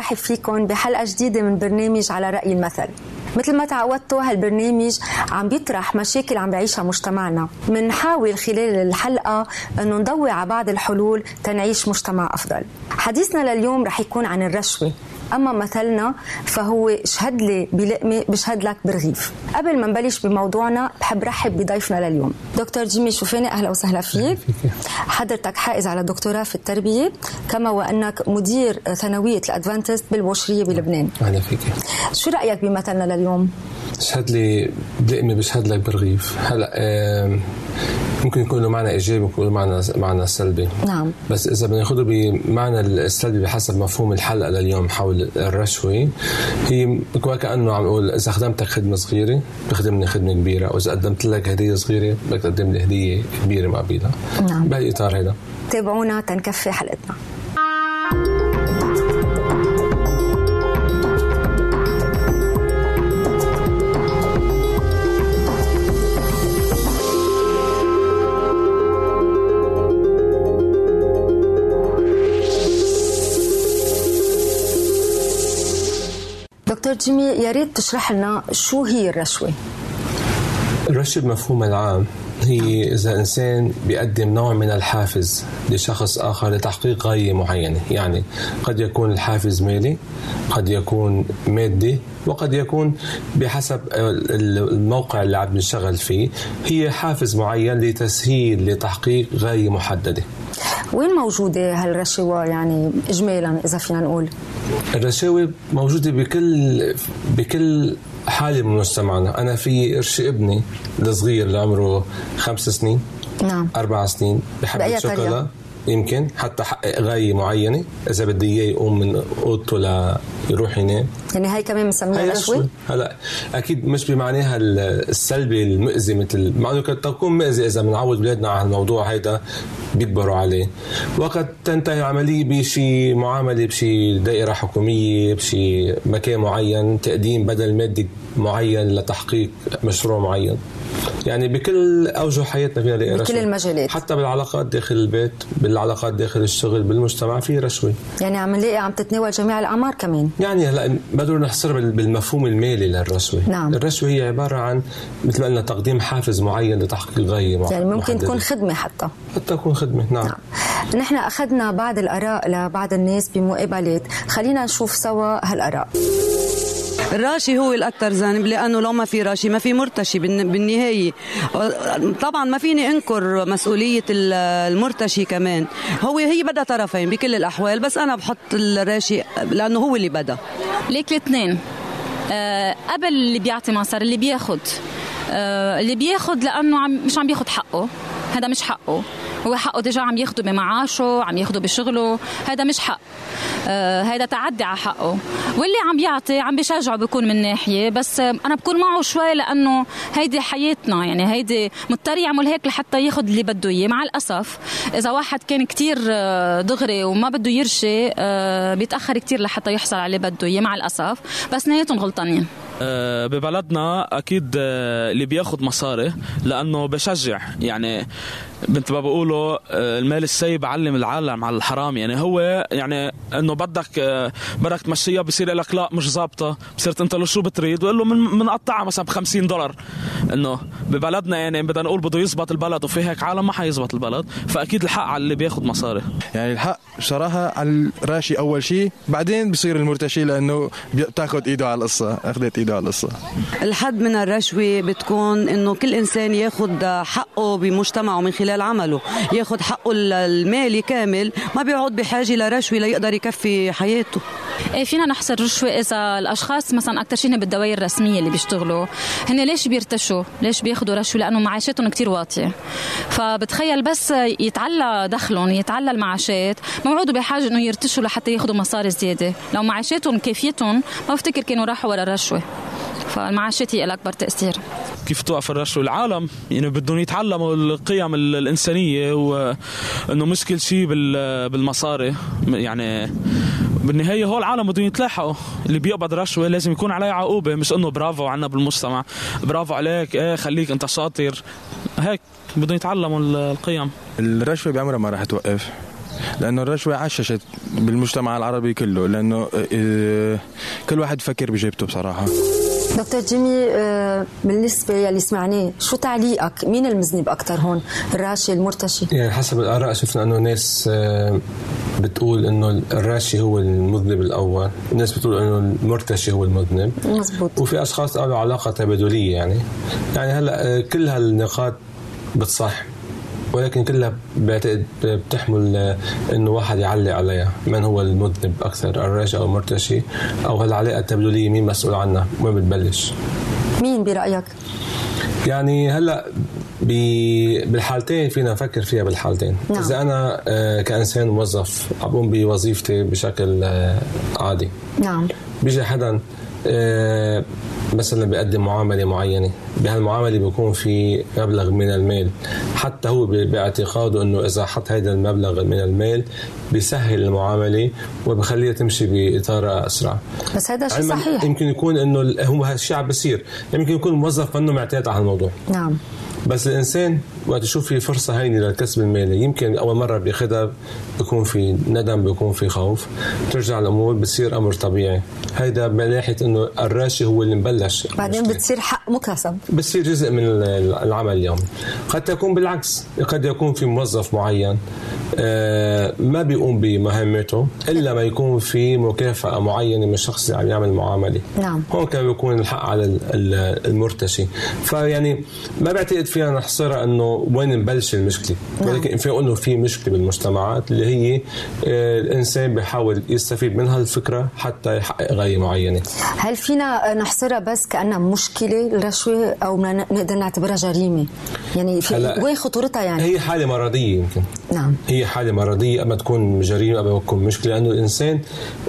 برحب فيكم بحلقة جديدة من برنامج على رأي المثل. مثل ما تعودتوا هالبرنامج عم بيطرح مشاكل عم بيعيشها مجتمعنا. بنحاول خلال الحلقة إنه نضوي على بعض الحلول تنعيش مجتمع أفضل. حديثنا لليوم رح يكون عن الرشوة. أما مثلنا فهو اشهد لي بلقمة بشهد لك برغيف قبل ما نبلش بموضوعنا بحب رحب بضيفنا لليوم. دكتور جيمي شوفاني أهلا وسهلا فيك. حضرتك حائز على دكتوراه في التربية كما وأنك مدير ثانوية الأدفانتست بالبوشريه بلبنان. أهلا فيك. شو رأيك بمثلنا لليوم؟ اشهد لي بلقمة بشهد لك برغيف هلا ممكن يكون له معنى إيجابي ممكن يكون له معنى معنى سلبي. نعم. بس إذا بناخذه بمعنى السلبي بحسب مفهوم الحلقة لليوم حول الرشوة هي كأنه عم يقول إذا خدمتك خدمة صغيرة بخدمني خدمة كبيرة وإذا قدمت لك هدية صغيرة بدك تقدم لي هدية كبيرة مقابلها نعم. بهالاطار هذا تابعونا تنكفي حلقتنا. دكتور جيمي يا ريت تشرح لنا شو هي الرشوة. الرشوة بمفهومها العام هي إذا إنسان بيقدم نوع من الحافز لشخص آخر لتحقيق غاية معينة يعني قد يكون الحافز مالي قد يكون مادي وقد يكون بحسب الموقع اللي عم نشتغل فيه هي حافز معين لتسهيل لتحقيق غاية محددة. وين موجودة هالرشوة؟ يعني إجمالا إذا فينا نقول. الرشاوي موجودة بكل بكل حالة من مجتمعنا أنا في إرشي ابني الصغير اللي عمره خمس سنين نعم. أربع سنين بحب الشوكولا. يمكن حتى حقق غاية معينة. إذا بدي إياه يقوم من أوضته ليروح ينام يعني هاي كمان بنسميها رشوة؟ هلأ أكيد مش بمعناها السلبي المؤذي مثل مع إنه قد تكون مؤذي إذا بنعود بلادنا على الموضوع هيدا بيكبروا عليه. وقد تنتهي العملية بشي معاملة بشي دائرة حكومية بشي مكان معين تقديم بدل مادي معين لتحقيق مشروع معين. يعني بكل أوجه حياتنا فينا نلاقي بكل المجالات. حتى بالعلاقات داخل البيت بالعلاقات داخل الشغل بالمجتمع في رشوة. يعني عم نلاقي عم تتناول جميع الأعمار كمان. يعني هلا بدنا نحصرها بالمفهوم المالي للرشوة. نعم. الرشوة هي عبارة عن مثل ما قلنا تقديم حافز معين لتحقيق غاية يعني ممكن محددة. تكون خدمة حتى. حتى تكون خدمة نعم, نعم. نحن أخذنا بعض الآراء لبعض الناس بمقابلات. خلينا نشوف سوا هالآراء. الراشي هو الأكثر ذنب لأنه لو ما في راشي ما في مرتشي بالنهاية. طبعا ما فيني أنكر مسؤولية المرتشي كمان. هو هي بدها طرفين بكل الأحوال بس أنا بحط الراشي لأنه هو اللي بدا. ليك الاثنين. أه قبل اللي بيعطي مصر اللي بياخد. أه اللي بياخد لأنه عم مش عم بياخد حقه. هذا مش حقه. هو حقه ديجا عم ياخده بمعاشه عم ياخده بشغله. هذا مش حق. آه هذا تعدي على حقه. واللي عم يعطي عم بشجعه بيكون من ناحية. بس آه أنا بكون معه شوي لأنه هيدي حياتنا. يعني هيدي مضطر يعمل هيك لحتى ياخذ اللي بده إياه. مع الأسف إذا واحد كان كتير آه دغري وما بده يرشي آه بيتأخر كتير لحتى يحصل على اللي بده إياه. مع الأسف. بس نهايتهم غلطانين. ببلدنا أكيد آه، اللي بياخذ مصاري لأنه بشجع. يعني مثل ما بقولوا آه، المال السيء بعلم العالم على الحرام. يعني هو يعني إنه بدك بدك تمشيها بصير لك لا مش ظابطة. بصيرت أنت له شو بتريد؟ وقال له من منقطعها مثلا ب 50 دولار. إنه ببلدنا يعني بدنا نقول بده يزبط البلد وفي هيك عالم ما حيزبط البلد. فأكيد الحق على اللي بياخذ مصاري. يعني الحق بصراحة على الراشي أول شيء. بعدين بصير المرتشي لأنه بتاخذ إيده على القصة. أخذت على القصة الحد من الرشوة بتكون إنه كل إنسان ياخذ حقه بمجتمعه من خلال عمله. ياخذ حقه المالي كامل ما بيقعد بحاجة لرشوة ليقدر يكفي حياته. فينا نحصر رشوة إذا الأشخاص مثلا أكثر شيء بالدوائر الرسمية اللي بيشتغلوا. هن ليش بيرتشوا؟ ليش بياخذوا رشوة؟ لأنه معاشاتهم كتير واطية. فبتخيل بس يتعلى دخلهم يتعلى المعاشات. ما بحاجة إنه يرتشوا لحتى ياخذوا مصاري زيادة. لو معاشاتهم كافيتهم ما بفتكر كانوا راحوا ورا الرشوة. فالمعاشات هي الأكبر تأثير. كيف توقف الرشوة؟ العالم يعني بدهم يتعلموا القيم الإنسانية وإنه مش كل شيء بالمصاري. يعني بالنهاية هو العالم بدهم يتلاحقوا. اللي بيقبض رشوة لازم يكون عليه عقوبة مش إنه برافو عنا بالمجتمع. برافو عليك. إيه خليك أنت شاطر. هيك بدهم يتعلموا القيم. الرشوة بعمرها ما راح توقف. لأنه الرشوة عششت بالمجتمع العربي كله. لأنه آه، كل واحد فكر بجيبته بصراحة. دكتور جيمي آه، بالنسبة يلي سمعناه شو تعليقك؟ مين المذنب أكثر هون؟ الراشي المرتشي؟ يعني حسب الآراء. شفنا إنه ناس آه، بتقول إنه الراشي هو المذنب الأول ناس بتقول إنه المرتشي هو المذنب. مزبوط وفي أشخاص قالوا علاقة تبادلية يعني. يعني هلأ كل هالنقاط بتصح. ولكن كلها بعتقد بتحمل إنه واحد يعلق عليها. من هو المذنب أكثر الراشي أو المرتشي؟ أو هالعلاقه التبادليه مين مسؤول عنها؟ وين بتبلش؟ مين برأيك؟ يعني هلأ بالحالتين فينا نفكر فيها بالحالتين. نعم. إذا أنا آه، كإنسان موظف عم بقوم بوظيفتي بشكل آه، عادي. نعم. بيجي حدا مثلا بيقدم معاملة معينة بهالمعاملة بيكون في مبلغ من المال. حتى هو باعتقاده إنه إذا حط هذا المبلغ من المال بيسهل المعاملة وبخليها تمشي بإطار أسرع. بس هذا شيء صحيح. يمكن يكون إنه هو هالشيء عم بيصير. يمكن يكون الموظف منه معتاد على الموضوع نعم. بس الإنسان وقت يشوف في فرصة هينه للكسب المالي يمكن أول مرة بياخذها بيكون في ندم بيكون في خوف. ترجع الأمور بتصير أمر طبيعي. هيدا من ناحيه إنه الراشي هو اللي مبلش. بعدين بتصير حق مكتسب بتصير جزء من العمل اليومي. قد تكون بالعكس. قد يكون في موظف معين آه، ما بيقوم بمهمته إلا ما يكون في مكافأة معينة من الشخص اللي عم يعمل معاملة. نعم. هون كان بيكون الحق على المرتشي. فيعني ما بعتقد فينا نحصرها إنه وين نبلش المشكلة؟ نعم. ولكن في انه في مشكلة بالمجتمعات اللي هي آه، الإنسان بيحاول يستفيد من هالفكره حتى يحقق غاية معينة. هل فينا نحصرها بس كأنها مشكلة الرشوه أو نقدر نعتبرها جريمة؟ يعني في وين خطورتها يعني؟ هي حالة مرضية يمكن. نعم. هي حالة مرضية اما تكون جريمة اما تكون مشكلة لأنه الإنسان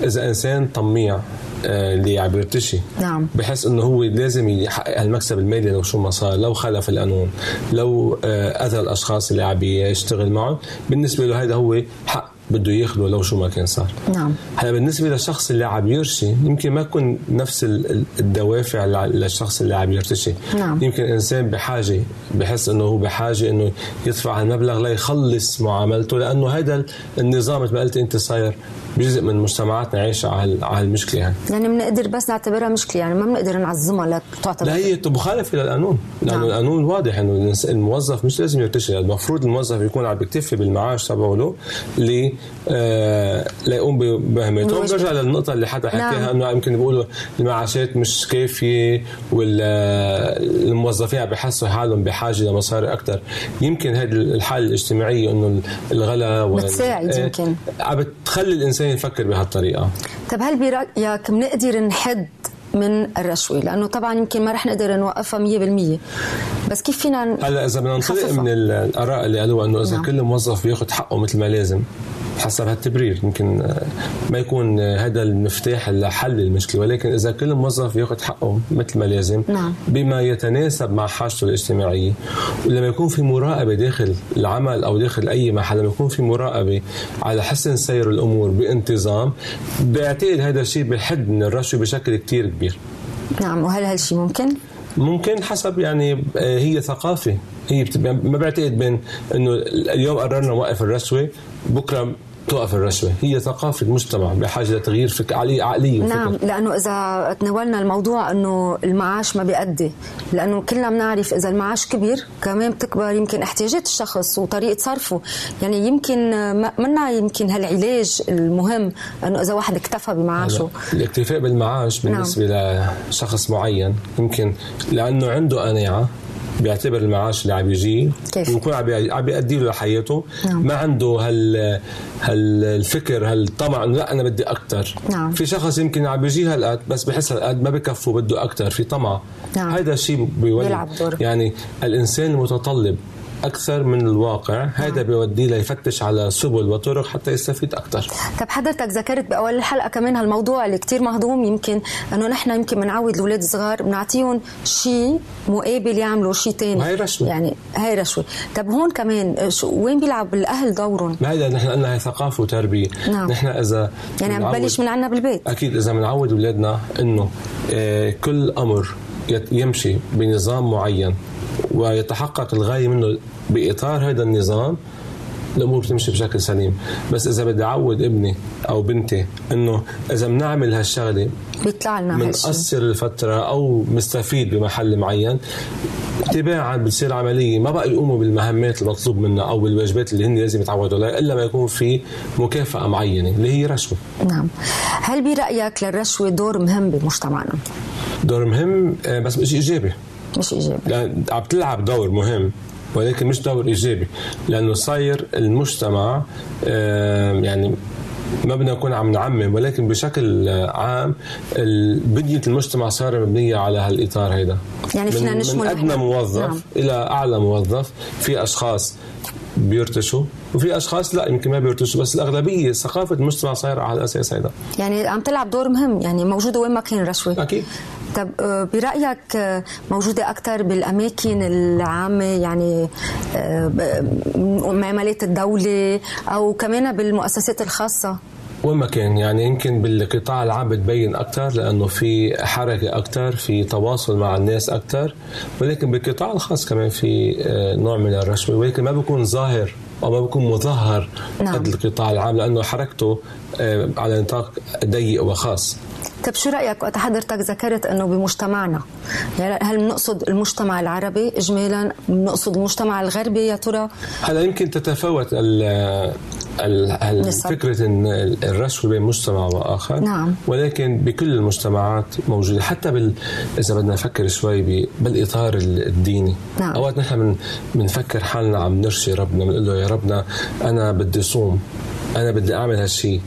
إذا إنسان طميع اللي عم يرتشي نعم. بحس إنه هو لازم يحقق المكسب المالي لو شو ما صار لو خالف القانون لو آه، أذى الأشخاص اللي عم يشتغل معهم. بالنسبة له هذا هو حق بده ياخذه لو شو ما كان صار. نعم. هلا بالنسبة للشخص اللي عم يرشي يمكن ما تكون نفس الدوافع للشخص اللي عم يرتشي. نعم. يمكن انسان بحاجة بحس إنه هو بحاجة إنه يدفع المبلغ ليخلص معاملته لأنه هذا النظام مثل ما قلت أنت صاير جزء من مجتمعاتنا عايشه على على المشكلة يعني. يعني بنقدر بس نعتبرها مشكلة يعني ما بنقدر نعظمها لا تعتبر. لا هي مخالفة للقانون لأنه نعم. القانون واضح إنه الموظف مش لازم يرتشي المفروض الموظف يكون عم بيكتفي بالمعاش تبعه له ل آه ليقوم بمهمته ونرجع للنقطة اللي حتى حكيها نعم. إنه يمكن بيقولوا المعاشات مش كافية والموظفين عم بحسوا حالهم بحاجة لمصاري أكثر يمكن هذه الحالة الاجتماعية إنه الغلا بتساعد يمكن. عم بتخلي الإنسان يفكر بهالطريقة. طب هل برأيك بنقدر نحد من الرشوة؟ لأنه طبعا يمكن ما رح نقدر نوقفها 100% بس كيف فينا هلا إذا بدنا ننطلق من الآراء اللي قالوها إنه إذا نعم. كل موظف بياخذ حقه مثل ما لازم حسب هالتبرير يمكن آه، ما يكون آه، هذا المفتاح لحل المشكلة ولكن إذا كل موظف يأخذ حقه مثل ما لازم نعم. بما يتناسب مع حاجته الاجتماعية. ولما يكون في مراقبة داخل العمل أو داخل أي محل لما يكون في مراقبة على حسن سير الأمور بانتظام بعتقد هذا الشيء بحد من الرشوة بشكل كتير كبير. نعم. وهل هالشيء ممكن؟ ممكن حسب يعني آه، هي ثقافة. هي ما بعتقد بين إنه اليوم قررنا نوقف الرشوة بكرة توقف الرشوه هي ثقافة مجتمع بحاجة لتغيير فك عقلية نعم وفكر. لأنه إذا تناولنا الموضوع إنه المعاش ما بيأدي. لأنه كلنا بنعرف إذا المعاش كبير كمان بتكبر يمكن احتياجات الشخص وطريقة صرفه. يعني يمكن ما- منا يمكن هالعلاج المهم إنه إذا واحد اكتفى بمعاشه. الاكتفاء بالمعاش بالنسبة لشخص معين يمكن لأنه عنده قناعة بيعتبر المعاش اللي عم يجيه كافي. ويكون عم بي- عم بيأدي له لحياته نعم. ما عنده هال هالفكر هالطمع إنه لا أنا بدي أكثر نعم. في شخص يمكن عم بيجيه هالقد بس بحس هالقد ما بكفيه بده أكثر في طمع نعم. هذا الشيء بيولد. يعني الإنسان المتطلب أكثر من الواقع. هذا بيوديه ليفتش على سبل وطرق حتى يستفيد أكثر. طب حضرتك ذكرت بأول الحلقة كمان هالموضوع اللي كتير مهضوم يمكن إنه نحن يمكن بنعود الاولاد الصغار بنعطيهم شيء مقابل يعملوا شيء تاني. وهي رشوة. يعني هاي رشوة. طب هون كمان شو وين بيلعب الأهل دورهم؟ هذا نحن قلنا هي ثقافة وتربية. نعم. نحن إذا يعني عم ببلش من عنا بالبيت. أكيد إذا بنعود اولادنا إنه آه، كل أمر يمشي بنظام معين. ويتحقق الغاية منه بإطار هذا النظام الأمور بتمشي بشكل سليم. بس إذا بدي أعود ابني أو بنتي إنه إذا بنعمل هالشغلة بيطلع لنا هالشيء منقصر الفترة أو مستفيد بمحل معين تباعا بتصير عملية. ما بقى يقوموا بالمهمات المطلوب منا أو بالواجبات اللي هن لازم يتعودوا عليها إلا ما يكون في مكافأة معينة اللي هي رشوة. نعم. هل برأيك للرشوة دور مهم بمجتمعنا؟ دور مهم آه، بس مش إيجابي. مش إيجابي لأن عم تلعب دور مهم ولكن مش دور إيجابي لأنه صاير المجتمع يعني ما بدنا نكون عم نعمم ولكن بشكل عام بنية المجتمع صار مبنية على هالإطار هيدا يعني فينا من, نشمل من أدنى. موظف نعم. إلى أعلى موظف في أشخاص بيرتشوا وفي أشخاص لا يمكن ما بيرتشوا بس الأغلبية ثقافة المجتمع صايرة على الأساس هيدا يعني عم تلعب دور مهم يعني موجودة وين ما كان الرشوه أكيد طب آه، برأيك آه، موجودة أكثر بالأماكن العامة يعني آه، معاملات الدولة أو كمان بالمؤسسات الخاصة وين ما كان يعني يمكن بالقطاع العام بتبين أكثر لأنه في حركة أكثر في تواصل مع الناس أكثر ولكن بالقطاع الخاص كمان في نوع من الرشوه ولكن ما بيكون ظاهر أو ما بيكون مظهر نعم. قد القطاع العام لأنه حركته على نطاق ضيق وخاص طب شو رأيك وقت حضرتك ذكرت أنه بمجتمعنا؟ يعني هل بنقصد المجتمع العربي إجمالا؟ بنقصد المجتمع الغربي يا ترى؟ هلا يمكن تتفاوت ال. فكرة الرشوة بين مجتمع وآخر. نعم. ولكن بكل المجتمعات موجودة. حتى بال إذا بدنا نفكر شوي ب- بالإطار ال- الديني. نعم. أوقات نحن من بنفكر حالنا عم نرشي ربنا بنقول له يا ربنا أنا بدي صوم أنا بدي أعمل هالشيء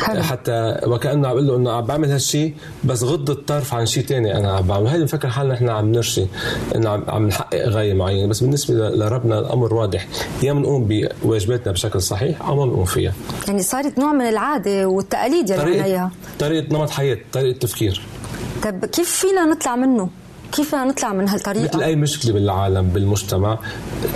حلو. حتى وكأنه عم بقول له إنه عم بعمل هالشيء بس غض الطرف عن شيء تاني أنا عم بعمل هيدا بنفكر حالنا إحنا عم نرشي إنه عم, عم نحقق غاية معينة. بس بالنسبة لربنا الأمر واضح. يا بنقوم بواجباتنا بشكل صحيح أو ما بنقوم فيها. يعني صارت نوع من العادة والتقاليد يلي طريقه إياها طريقة نمط حياة طريقة تفكير. طب كيف فينا نطلع منه؟ كيف نطلع من مثل هالطريقة؟ أي مشكلة بالعالم بالمجتمع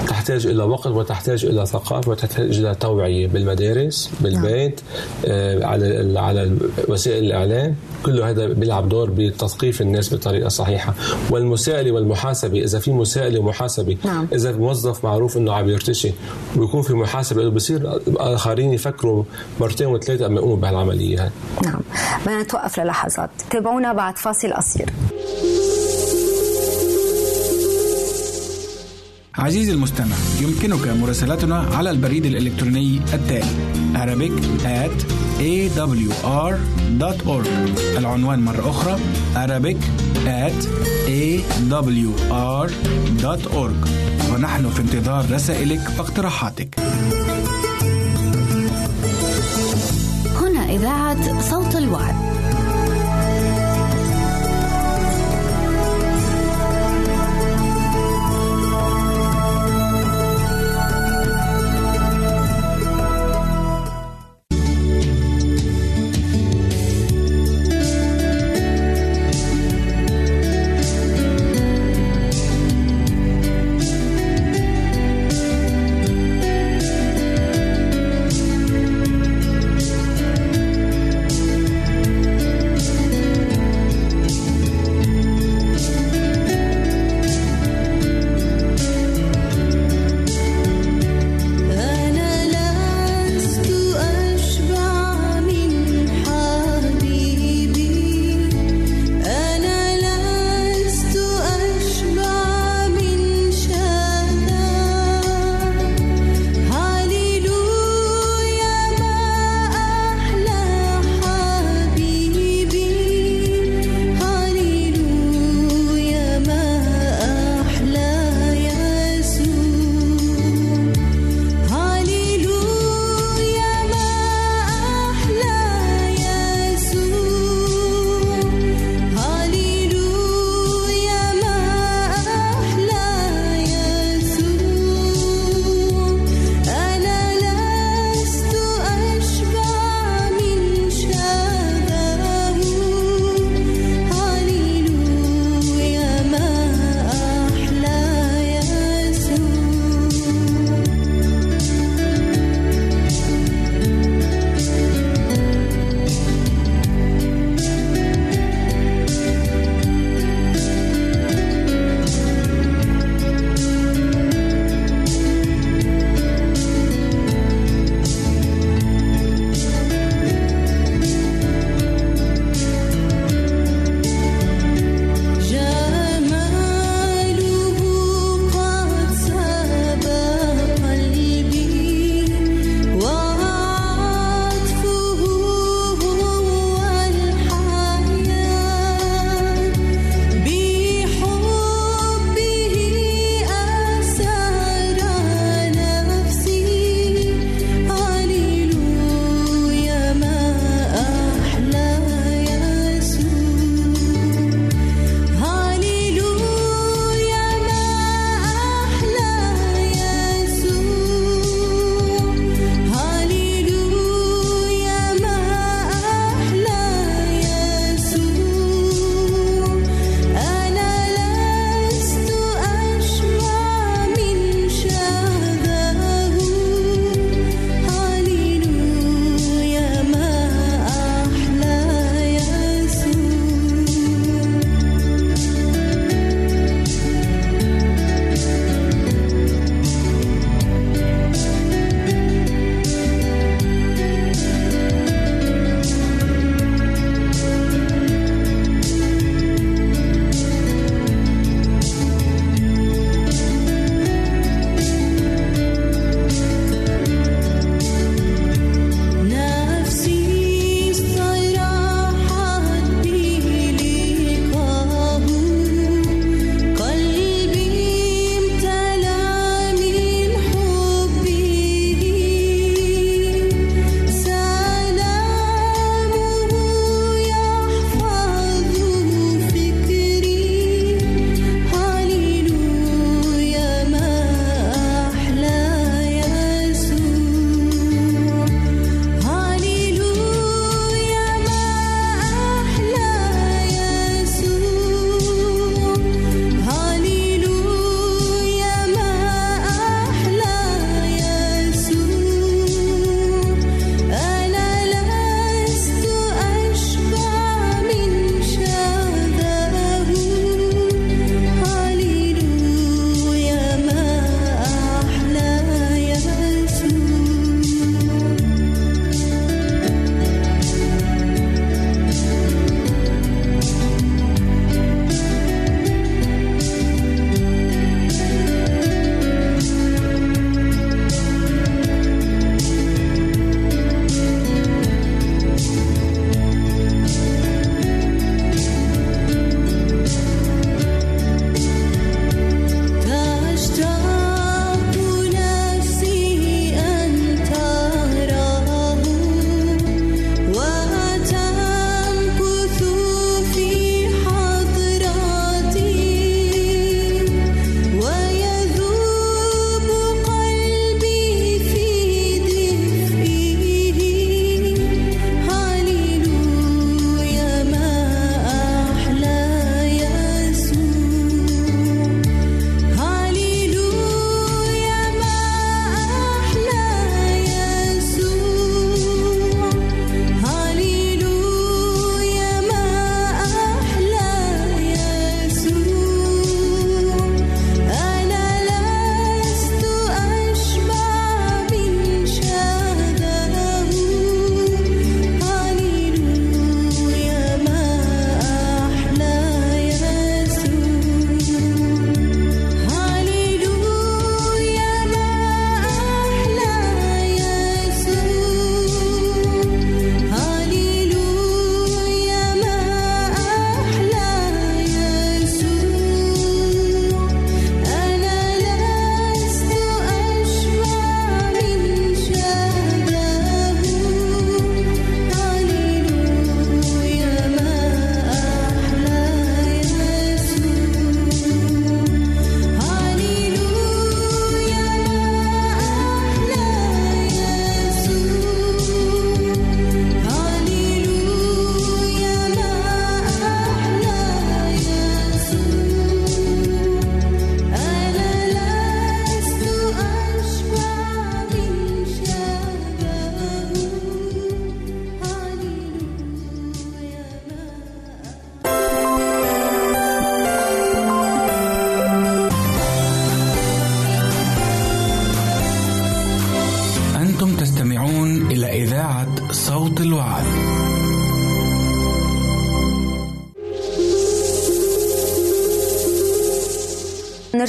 تحتاج إلى وقت وتحتاج إلى ثقافة وتحتاج إلى توعية بالمدارس بالبيت آه على على وسائل الإعلام. كله هذا بيلعب دور بتثقيف الناس بطريقة صحيحة. والمساءلة والمحاسبة إذا في مساءلة ومحاسبة نعم. إذا موظف معروف إنه عم يرتشي ويكون في محاسبة له بصير الاخرين يفكروا مرتين وثلاثة قبل يقوموا بهالعملية هاي. نعم. بدنا نتوقف للحظات. تابعونا بعد فاصل قصير. عزيزي المستمع يمكنك مراسلتنا على البريد الإلكتروني التالي Arabic at awr.org العنوان مرة أخرى Arabic at awr.org ونحن في انتظار رسائلك واقتراحاتك. هنا إذاعة صوت الوعد.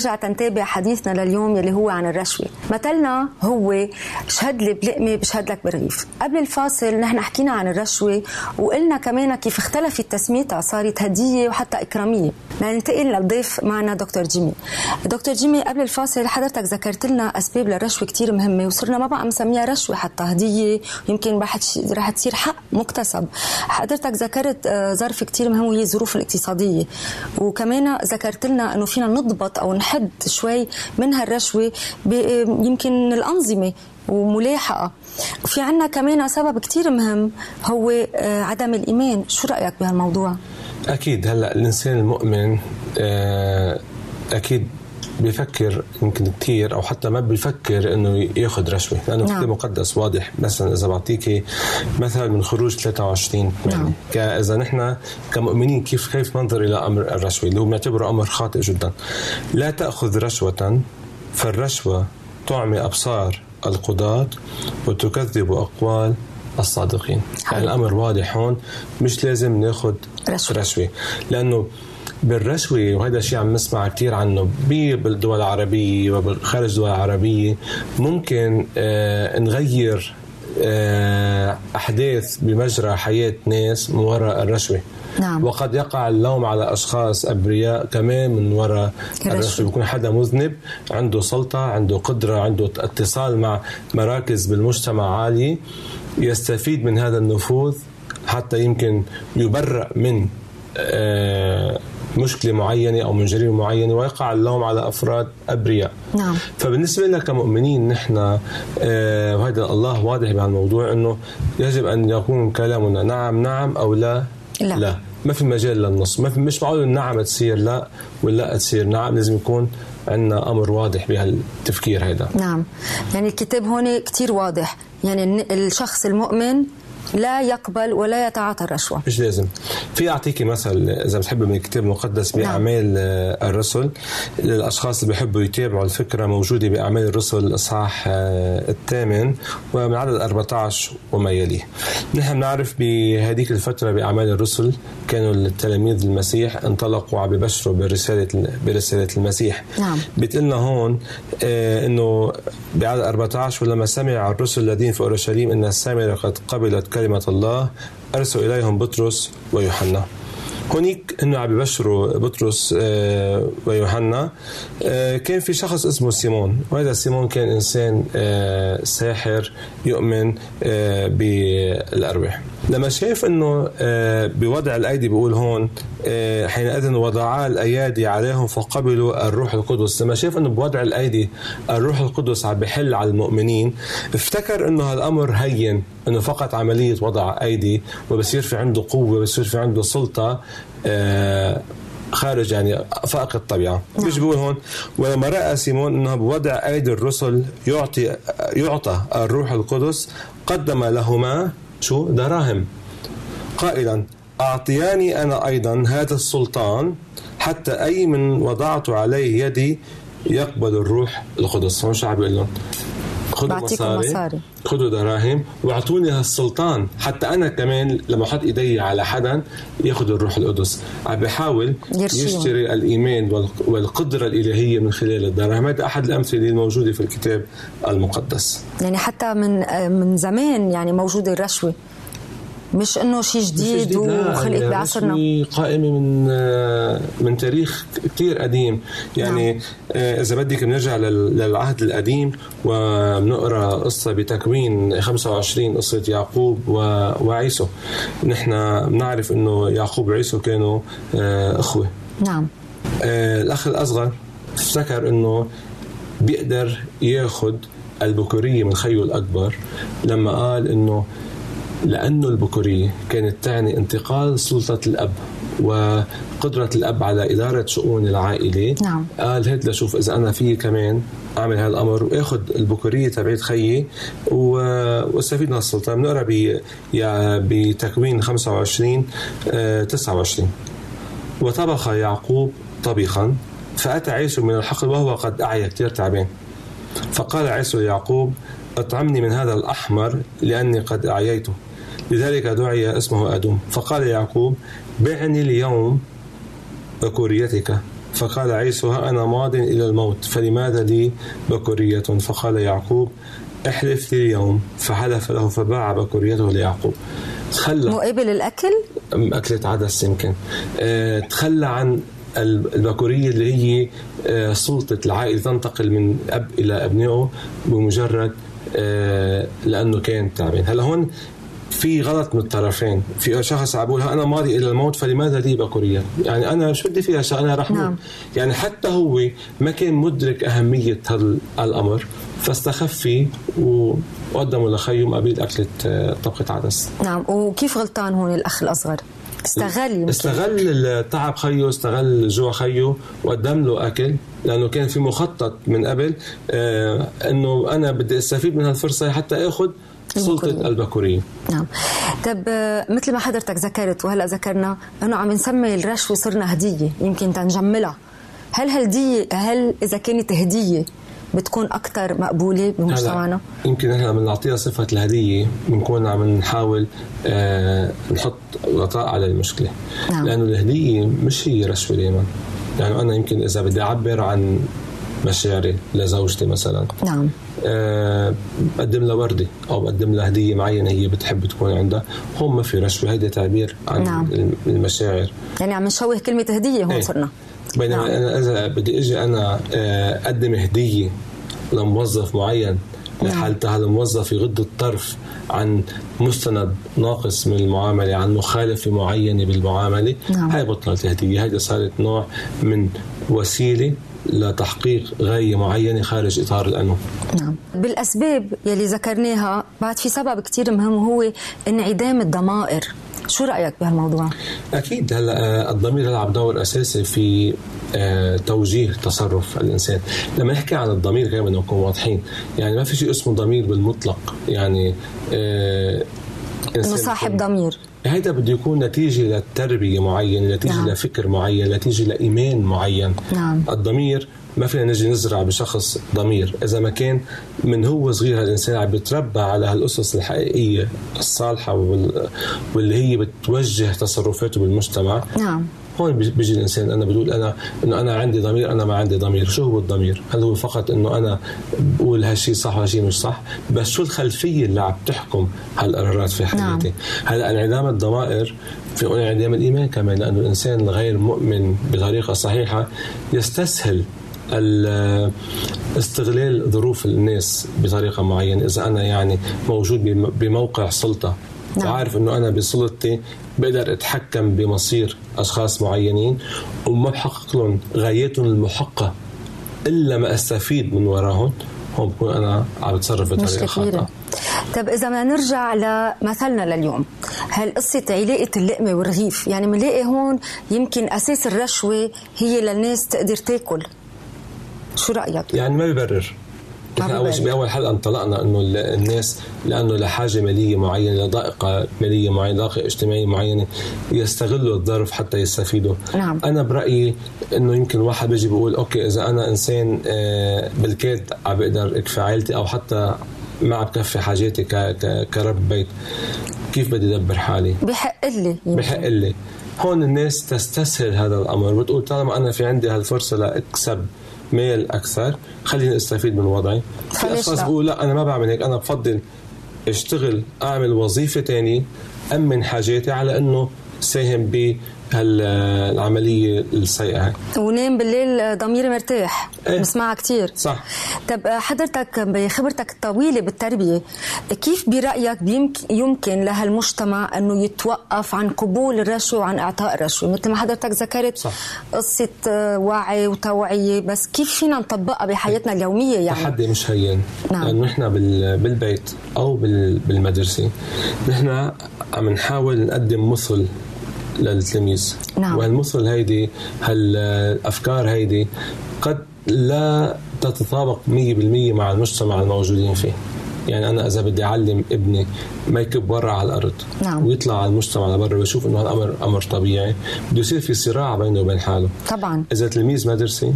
نرجع تنتابع حديثنا لليوم يلي هو عن الرشوة. مثلنا هو شهد لي بلقمة بشهد لك برغيف. قبل الفاصل نحن حكينا عن الرشوة وقلنا كمان كيف اختلفت تسميتها صارت هدية وحتى إكرامية. ننتقل للضيف معنا دكتور جيمي. دكتور جيمي قبل الفاصل حضرتك ذكرت لنا أسباب للرشوة كتير مهمة وصرنا ما بقى مسميها رشوة حتى هدية يمكن رح تصير حق مكتسب. حضرتك ذكرت آه، ظرف كتير مهم وهي الظروف الاقتصادية. وكمان ذكرت لنا أنه فينا نضبط أو نحد شوي من هالرشوة يمكن الأنظمة وملاحقة. وفي عنا كمان سبب كتير مهم هو آه، عدم الإيمان. شو رأيك بهالموضوع؟ أكيد هلأ الإنسان المؤمن آه، أكيد بيفكر يمكن كثير أو حتى ما بيفكر إنه يأخذ رشوة لأنه نعم. كتاب مقدس واضح مثلا إذا بعطيكي مثل من خروج 23 نعم. إذا نحن كمؤمنين كيف كيف ننظر إلى أمر الرشوة اللي هو بنعتبره أمر خاطئ جدا لا تأخذ رشوة فالرشوة تعمي أبصار القضاة وتكذب أقوال الصادقين. يعني الأمر واضح هون مش لازم ناخذ رشوة, رشوة. لأنه بالرشوة وهذا الشيء عم نسمع كثير عنه بالدول العربية وخارج الدول العربية ممكن آه نغير آه أحداث بمجرى حياة ناس من وراء الرشوة. نعم. وقد يقع اللوم على أشخاص أبرياء كمان من وراء الرشوة بيكون حدا مذنب عنده سلطة عنده قدرة عنده اتصال مع مراكز بالمجتمع عالية يستفيد من هذا النفوذ حتى يمكن يبرأ من آه مشكلة معينة أو من جريمة معينة ويقع اللوم على أفراد أبرياء نعم. فبالنسبة لنا كمؤمنين نحن آه وهذا الله واضح بهالموضوع أنه يجب أن يكون كلامنا نعم نعم أو لا لا, لا. ما في مجال للنص. ما في مش معقول النعم تصير لا ولا تصير نعم لازم يكون عندنا أمر واضح بهالتفكير هذا نعم. يعني الكتاب هون كتير واضح. يعني الشخص المؤمن لا يقبل ولا يتعاطى الرشوة مش لازم في أعطيكي مثل إذا بتحب من الكتاب المقدس نعم. بأعمال نعم. الرسل للأشخاص اللي بيحبوا يتابعوا الفكرة موجودة بأعمال الرسل الإصحاح آه، الثامن ومن عدد 14 وما يليه نحن بنعرف بهذيك الفترة بأعمال الرسل كانوا التلاميذ المسيح انطلقوا عم ببشروا برسالة برسالة المسيح نعم بتقلنا هون آه إنه بعدد 14 ولما سمع الرسل الذين في أورشليم إن السامرة قد قبلت كلمة الله أرسل إليهم بطرس ويوحنا. هونيك إنه عم ببشروا بطرس آه، ويوحنا. آه، كان في شخص اسمه سيمون. وهذا سيمون كان إنسان آه، ساحر يؤمن بالأرواح. لما شاف إنه بوضع الأيدي بيقول هون حينئذ وضعا الأيادي عليهم فقبلوا الروح القدس. لما شاف إنه بوضع الأيدي الروح القدس عم بحل على المؤمنين افتكر إنه هالأمر هين إنه فقط عملية وضع أيدي وبصير في عنده قوة بصير في عنده سلطة آه، خارج يعني فائق الطبيعة. نعم. مش بيقول هون؟ ولما رأى سيمون إنه بوضع أيدي الرسل يعطي يعطى الروح القدس قدم لهما شو دراهم. قائلا أعطياني أنا أيضا هذا السلطان حتى أي من وضعت عليه يدي يقبل الروح القدس. هون شو عم بيقول لهم؟ خذوا مصاري, مصاري. خذوا دراهم وأعطوني هالسلطان. حتى أنا كمان لما أحط إيدي على حدا ياخذ الروح القدس. عم بحاول يشتري الإيمان والقدرة الإلهية من خلال الدراهم. هذا أحد الأمثلة الموجوده في الكتاب المقدس. يعني حتى من من زمان يعني موجودة الرشوة. مش إنه شيء جديد وخلقت بعصرنا. قائمه من من تاريخ كثير قديم. يعني نعم. آه، إذا بدك بنرجع للعهد القديم وبنقرا قصة بتكوين 25 قصة يعقوب وعيسو. نحن بنعرف إنه يعقوب وعيسو كانوا آه، إخوة. نعم. آه، الأخ الأصغر افتكر إنه بيقدر ياخذ البكورية من خيه الأكبر لما قال إنه لأنه البكورية كانت تعني انتقال سلطة الأب وقدرة الأب على إدارة شؤون العائلة. نعم. قال هات لشوف إذا أنا في كمان أعمل هذا الأمر وآخذ البكورية تبعت خيي وأستفيد من السلطة بنقرأ بتكوين 25 29 آه، وطبخ يعقوب طبخا فأتى عيسو من الحقل وهو قد أعيا كثير تعبان. فقال عيسو ليعقوب اطعمني من هذا الأحمر لأني قد أعييته. لذلك دعي اسمه أدوم. فقال يعقوب بعني اليوم بكوريتك فقال عيسو ها أنا ماض إلى الموت فلماذا لي بكورية فقال يعقوب أحلف لي اليوم. فحلف له فباع بكوريته ليعقوب. تخلى مقابل الأكل؟ أكلة عدس يمكن. أه تخلى عن البكورية اللي هي أه سلطة العائلة تنتقل من أب إلى أبنائه بمجرد أه لأنه كان تعبان. هلا هون في غلط من الطرفين. في شخص عم أنا ماضي إلى الموت فلماذا لي بكوريه يعني أنا شو بدي فيها؟ أنا رح نعم. يعني حتى هو ما كان مدرك أهمية هذا الامر فاستخف فيه وقدمه لخيه مقابل أكلة آه، طبخة عدس. نعم. وكيف غلطان هون الأخ الأصغر؟ استغل. استغل تعب خيه استغل جوع خيه وقدم له أكل لأنه كان في مخطط من قبل آه إنه أنا بدي أستفيد من هالفرصة حتى آخذ سلطة البكورية نعم. طب مثل ما حضرتك ذكرت وهلا ذكرنا إنه عم نسمي الرشوة صرنا هدية يمكن تنجملها. هل هالدية هل إذا كانت هدية بتكون أكثر مقبولة بمجتمعنا؟ يمكن إحنا عم نعطيها صفة الهدية بنكون عم نحاول آه نحط غطاء على المشكلة. نعم. لأنه الهدية مش هي رشوه دائما يعني أنا يمكن إذا بدي أعبر عن مشاعري لزوجتي مثلا نعم أه بقدم لها وردة أو بقدم لها هدية معينة هي بتحب تكون عندها هون ما في رشوة هيدا تعبير عن نعم. المشاعر يعني عم نشوه كلمة هدية هون إيه. صرنا بينما نعم. أنا إذا بدي أجي أنا آه، أقدم هدية لموظف معين نعم. لحالة هذا الموظف يغض الطرف عن مستند ناقص من المعاملة عن مخالفة معينة بالمعاملة نعم. هاي بطلت هدية هذه صارت نوع من وسيلة لتحقيق غاية معينة خارج إطار الأنو. نعم. بالأسباب يلي ذكرناها بعد في سبب كتير مهم وهو انعدام الضمائر. شو رأيك بهالموضوع؟ أكيد. هلأ آه، الضمير يلعب دور أساسي في آه، توجيه تصرف الإنسان، لما نحكي عن الضمير كمان بدنا نكون واضحين، يعني ما في شيء اسمه ضمير بالمطلق، يعني آه، إنه صاحب ضمير. هذا بده يكون نتيجة لتربية معينة نتيجة نعم. لفكر معين نتيجة لإيمان معين نعم. الضمير ما فينا نجي نزرع بشخص ضمير إذا ما كان من هو صغير هالإنسان عم بيتربى على هالأسس الحقيقية الصالحة واللي هي بتوجه تصرفاته بالمجتمع نعم هون بيجي الإنسان؟ أنا بقول أنا إنه أنا عندي ضمير أنا ما عندي ضمير. شو هو الضمير؟ هل هو فقط إنه أنا بقول هالشيء صح وهالشيء مش صح؟ بس شو الخلفية اللي عم تحكم هالقرارات في حياتي نعم. هلأ انعدام الضمائر في انعدام الإيمان كمان لأنه الإنسان الغير مؤمن بطريقه صحيحه يستسهل استغلال ظروف الناس بطريقة معينة. إذا أنا يعني موجود بموقع سلطة نعم. وعارف إنه أنا بسلطتي بقدر أتحكم بمصير أشخاص معينين وما بحقق لهم غايتهم المحقة إلا ما أستفيد من وراهم هون بكون أنا عم بتصرف بطريقة خاطئة. طب إذا ما نرجع لمثلنا لليوم هل قصة علاقة اللقمة والرغيف يعني بنلاقي هون يمكن أساس الرشوة هي للناس تقدر تاكل؟ شو رأيك؟ يعني ما بيبرر إحنا أول شيء بأول حلقه انطلقنا إنه الناس لأنه لحاجة مالية معينة لضائقه مالية معينة ضائقه اجتماعية معينة يستغلوا الظرف حتى يستفيدوا. نعم. أنا برأيي إنه يمكن واحد بيجي بيقول okay إذا أنا إنسان آه، بالكاد عم بقدر أكفي عائلتي أو حتى ما عم بكفي حاجاتي كرب بيت كيف بدي ادبر حالي؟ بحق لي بحق لي. هون الناس تستسهل هذا الأمر بتقول طالما أنا في عندي هالفرصة لاكسب مال أكثر. خليني أستفيد من وضعي. في أشخاص بيقولوا لا أنا ما بعمل هيك أنا بفضل أشتغل أعمل وظيفة ثانية أمن حاجاتي على إنه ساهم هالعملية السيئة ونام بالليل ضميري مرتاح إيه؟ بسمعها كثير صح طب حضرتك بخبرتك الطويلة بالتربية كيف برأيك يمكن لهالمجتمع إنه يتوقف عن قبول الرشوه وعن إعطاء الرشوه مثل ما حضرتك ذكرت صح. قصة وعي وتوعية بس كيف فينا نطبقها بحياتنا اليومية يعني تحدي مش هين نعم. لأنه نحن بالبيت أو بالمدرسة نحن عم نحاول نقدم مثل للتلاميذ نعم. وهالمثل هيدي هالأفكار هيدي قد لا تتطابق 100% مع المجتمع الموجودين فيه يعني أنا إذا بدي أعلم ابني ما يكب برا على الأرض نعم. ويطلع على المجتمع لبرا ويشوف إنه هالأمر أمر طبيعي بده يصير في صراع بينه وبين حاله طبعا إذا تلميذ مدرسي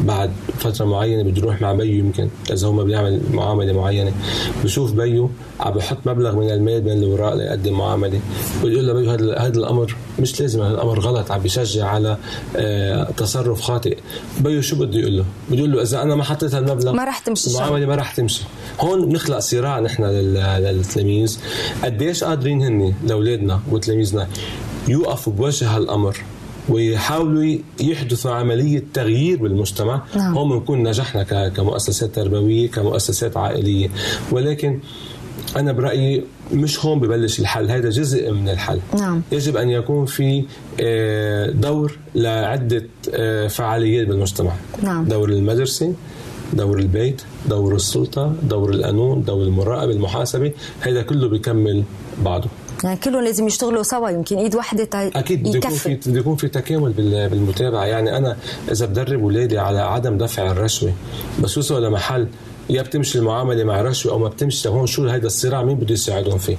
بعد فترة معينة بده يروح مع بيو يمكن إذا هو ما بيعمل معاملة معينة. بشوف بيو عم بحط مبلغ من المال بين الوراق ليقدم معاملة. بيقول له بيو هذا هذا الأمر مش لازم هذا الأمر غلط عم بيشجع على آه تصرف خاطئ. بيو شو بده يقول له؟ بده يقول له إذا أنا ما حطيت هالمبلغ ما رح تمشي المعامله ما رح تمشي. هون بنخلق صراع نحن للتلاميذ. قديش قادرين هن لأولادنا وتلاميذنا يوقفوا بوجه هالأمر؟ ويحاولوا يحدثوا عملية تغيير بالمجتمع. نعم. هون بنكون نجحنا كمؤسسات تربوية كمؤسسات عائلية. ولكن أنا برأيي مش هون ببلش الحل. هذا جزء من الحل. نعم. يجب أن يكون في آه، دور لعدة آه، فعاليات بالمجتمع. نعم. دور المدرسة دور البيت دور السلطة دور القانون دور المراقبة المحاسبة. هذا كله بيكمل بعضه. يعني كلهم لازم يشتغلوا سوا يمكن إيد واحدة أكيد بده يكون في بده يكون في تكامل بالمتابعة. يعني أنا إذا بدرب اولادي على عدم دفع الرشوة بس وصلوا لمحل يا بتمشي المعاملة مع رشوة أو ما بتمشي هون شو هيدا الصراع؟ مين بده يساعدهم فيه؟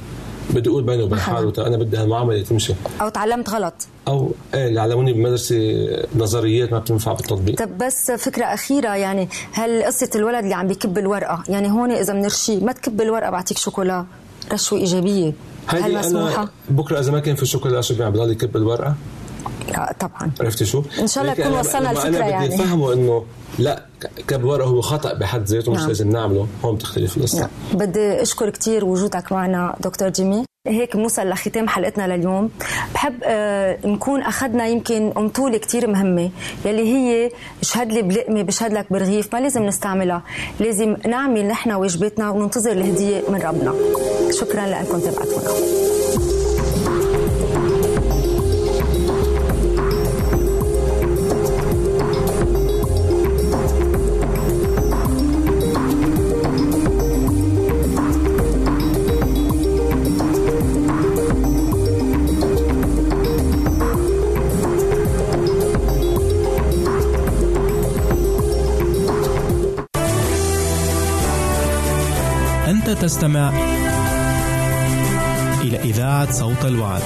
بدي أقول بينه وبين حاله أنا بدي هالمعاملة تمشي. أو تعلمت غلط. أو إيه اللي علموني بمدرسة نظريات ما بتنفع بالتطبيق. طب بس فكرة أخيرة يعني هل قصة الولد اللي عم بيكب الورقة يعني هون إذا بنرشيه ما تكب الورقة بعطيك شوكولا رشوة إيجابية. هل مسموحة؟ بكرة إذا ما كان في شوكولا شو بيعمل بضل يكب الورقة؟ لا طبعا عرفتي شو؟ إن شاء الله نكون وصلنا الفكرة أنا يعني بدي افهمه إنه لا كب ورقة هو خطأ بحد ذاته مش نعم. لازم نعمله هون بتختلف القصة نعم. بدي أشكر كثير وجودك معنا دكتور جيمي هيك بنوصل لختام حلقتنا لليوم. بحب آه نكون أخذنا يمكن امطوله كثير مهمة يلي هي اشهد لي بلقمة بشهد لك برغيف ما لازم نستعملها لازم نعمل نحن واجباتنا وننتظر الهدية من ربنا. شكرا لأنكم تابعتونا تستمع إلى إذاعة صوت الوعد.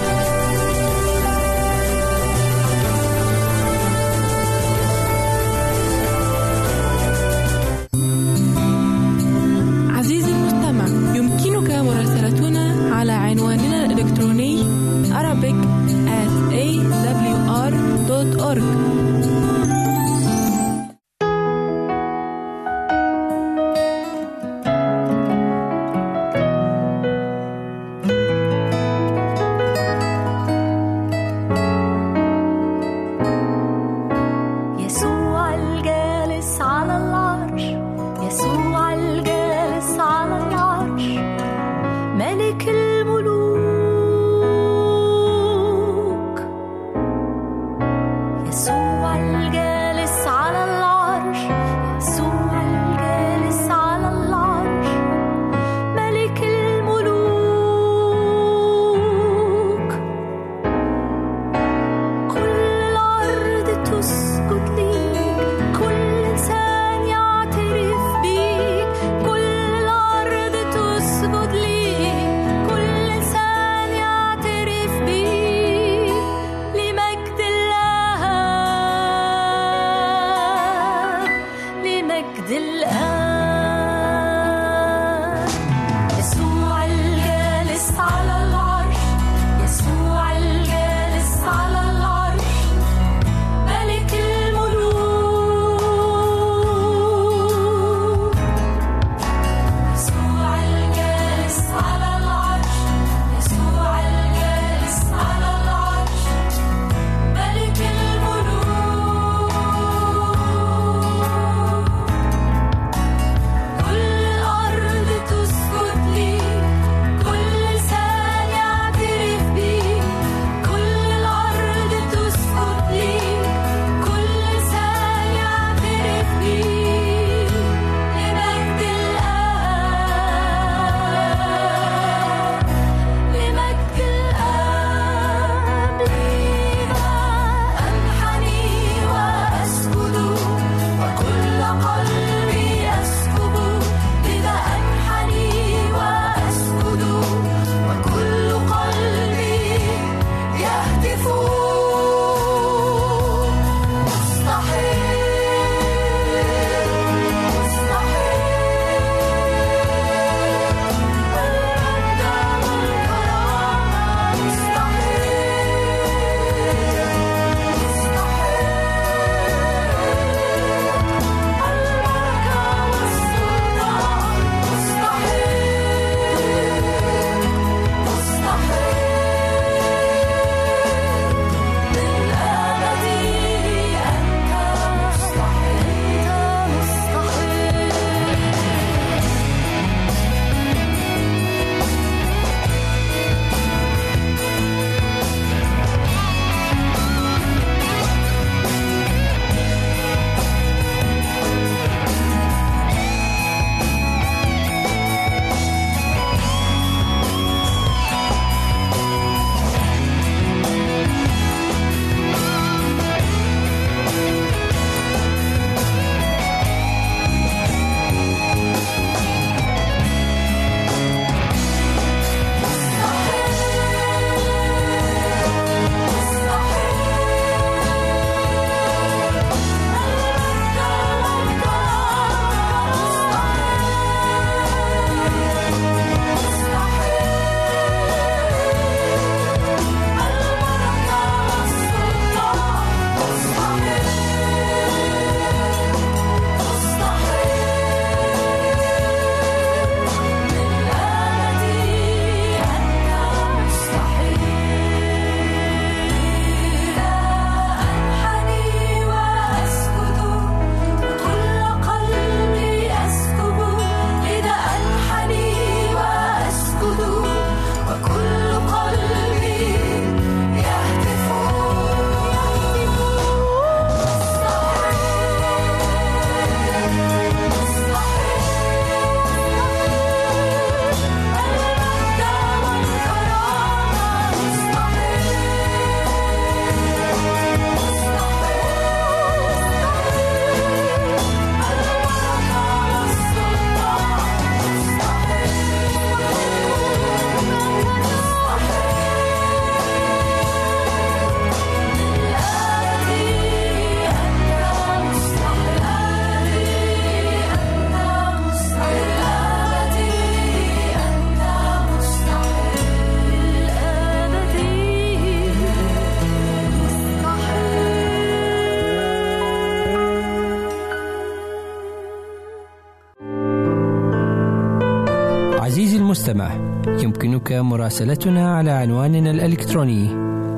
يمكنك مراسلتنا على عنواننا الإلكتروني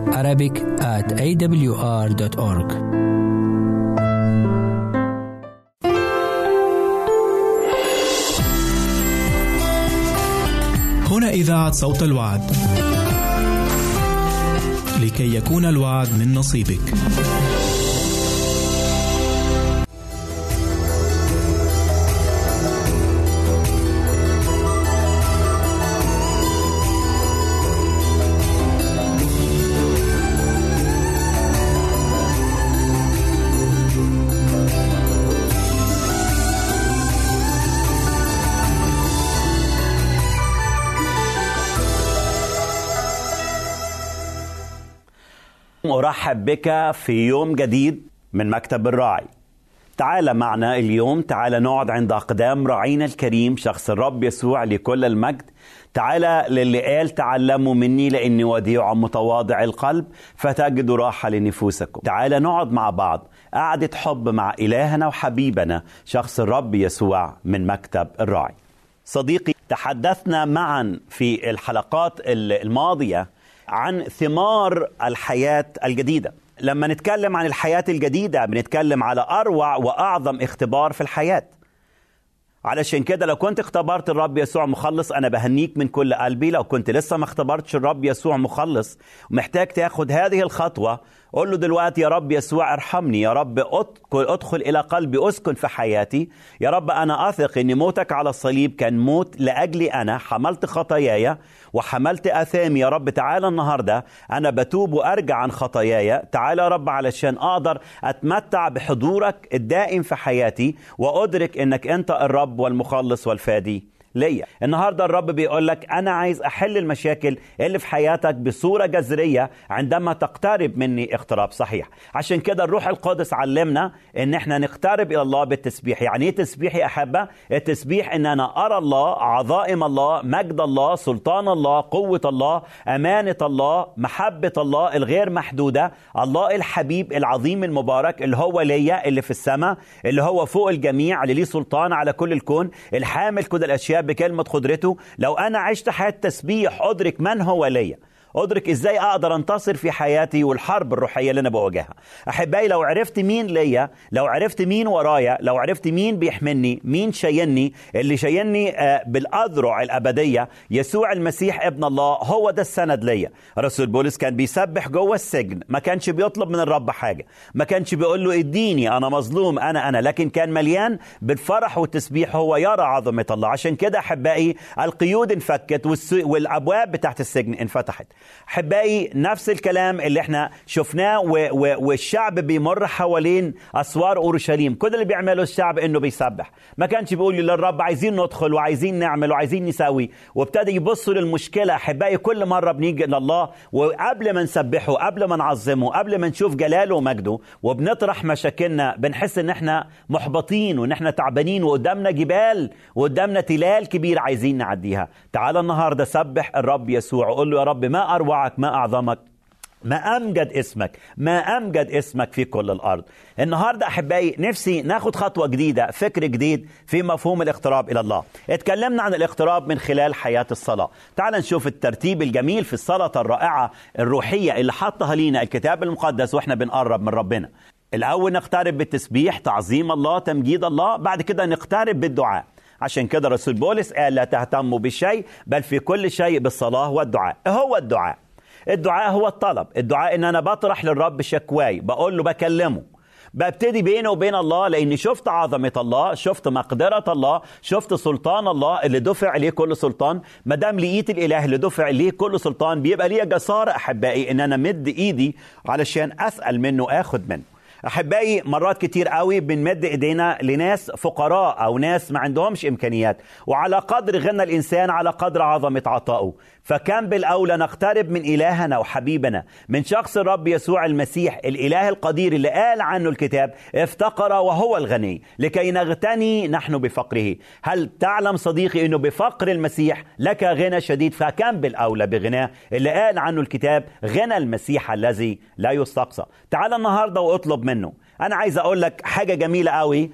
Arabic at awr.org هنا إذاعة صوت الوعد. لكي يكون الوعد من نصيبك. أرحب بك في يوم جديد من مكتب الراعي. تعال معنا اليوم تعال نقعد عند أقدام راعينا الكريم شخص الرب يسوع لكل المجد. تعال للي قال تعلموا مني لأني وديع متواضع القلب فتجدوا راحة لنفوسكم. تعال نقعد مع بعض قعدة حب مع إلهنا وحبيبنا شخص الرب يسوع من مكتب الراعي. صديقي تحدثنا معا في الحلقات الماضية عن ثمار الحياة الجديدة. لما نتكلم عن الحياة الجديدة بنتكلم على أروع وأعظم اختبار في الحياة. علشان كده لو كنت اختبرت الرب يسوع مخلص أنا بهنيك من كل قلبي. لو كنت لسه ما اختبرتش الرب يسوع مخلص ومحتاج تاخد هذه الخطوة قول له دلوقتي يا رب يسوع ارحمني يا رب ادخل إلى قلبي أسكن في حياتي. يا رب أنا أثق ان موتك على الصليب كان موت لأجلي أنا حملت خطاياي وحملت آثامي. يا رب تعالى النهارده أنا بتوب وأرجع عن خطاياي. تعالى يا رب علشان أقدر أتمتع بحضورك الدائم في حياتي وأدرك إنك أنت الرب والمخلص والفادي. ليا. النهارده الرب بيقول لك أنا عايز أحل المشاكل اللي في حياتك بصورة جذرية عندما تقترب مني اقتراب. صحيح. عشان كده الروح القدس علمنا إن إحنا نقترب إلى الله بالتسبيح. يعني إيه تسبيح يا أحبة؟ التسبيح إن أنا أرى الله عظائم الله مجد الله سلطان الله قوة الله أمانة الله محبة الله الغير محدودة. الله الحبيب العظيم المبارك اللي هو ليا اللي في السماء اللي هو فوق الجميع اللي ليه سلطان على كل الكون الحامل كل الأشياء بكلمة قدرته لو أنا عشت حياة تسبيح أدرك من هو ليا. أدرك إزاي أقدر أنتصر في حياتي والحرب الروحية اللي أنا بواجهها. أحبائي لو عرفت مين ليا لو عرفت مين ورايا لو عرفت مين بيحملني مين شايلني اللي شايلني بالأذرع الأبدية يسوع المسيح ابن الله هو ده السند ليا. رسول بولس كان بيسبح جوه السجن ما كانش بيطلب من الرب حاجة. ما كانش بيقول له اديني أنا مظلوم أنا أنا. لكن كان مليان بالفرح والتسبيح هو يرى عظمة الله. عشان كده أحبائي القيود انفكت والأبواب بتاعت السجن انفتحت. أحبائي نفس الكلام اللي إحنا شفناه و و والشعب بيمر حوالين أسوار أورشليم. كل اللي بيعمله الشعب إنه بيسبح. ما كانش بيقول للرب عايزين ندخل وعايزين نعمل وعايزين نسوي وابتدى يبصوا للمشكلة أحبائي كل مرة بنيجي لله وقبل ما نسبحه قبل ما نعظمه قبل ما نشوف جلاله ومجده وبنطرح مشاكلنا بنحس إن إحنا محبطين وإن إحنا تعبانين وقدامنا جبال وقدامنا تلال كبير عايزين نعديها. تعال النهارده سبح الرب يسوع. وقول له يا رب ما أروعك ما أعظمك ما أمجد اسمك ما أمجد اسمك في كل الأرض. النهاردة أحبائي نفسي ناخد خطوة جديدة فكر جديد في مفهوم الاقتراب إلى الله. اتكلمنا عن الاقتراب من خلال حياة الصلاة. تعال نشوف الترتيب الجميل في الصلاة الرائعة الروحية اللي حطها لينا الكتاب المقدس وإحنا بنقرب من ربنا. الأول نقترب بالتسبيح تعظيم الله تمجيد الله بعد كده نقترب بالدعاء. عشان كده رسول بولس قال لا تهتموا بالشيء بل في كل شيء بالصلاة والدعاء. هو الدعاء. الدعاء هو الطلب. الدعاء إن أنا بطرح للرب شكواي بقول له بكلمه. ببتدي بيني وبين الله لأني شفت عظمة الله شفت مقدرة الله شفت سلطان الله اللي دفع ليه كل سلطان. ما دام لقيت الإله اللي دفع ليه كل سلطان بيبقى ليا جسارة أحبائي إن أنا مد إيدي علشان أسأل منه آخد منه. أحبائي مرات كتير قوي بنمد إيدينا لناس فقراء أو ناس ما عندهمش إمكانيات وعلى قدر غنى الإنسان على قدر عظمة عطائه. فكان بالأولى نقترب من إلهنا وحبيبنا من شخص الرب يسوع المسيح الإله القدير اللي قال عنه الكتاب افتقر وهو الغني لكي نغتني نحن بفقره. هل تعلم صديقي إنه بفقر المسيح لك غنى شديد؟ فكان بالأولى بغناه؟ اللي قال عنه الكتاب غنى المسيح الذي لا يستقصى. تعال النهارده واطلب منه. أنا عايز أقول لك حاجة جميلة قوي.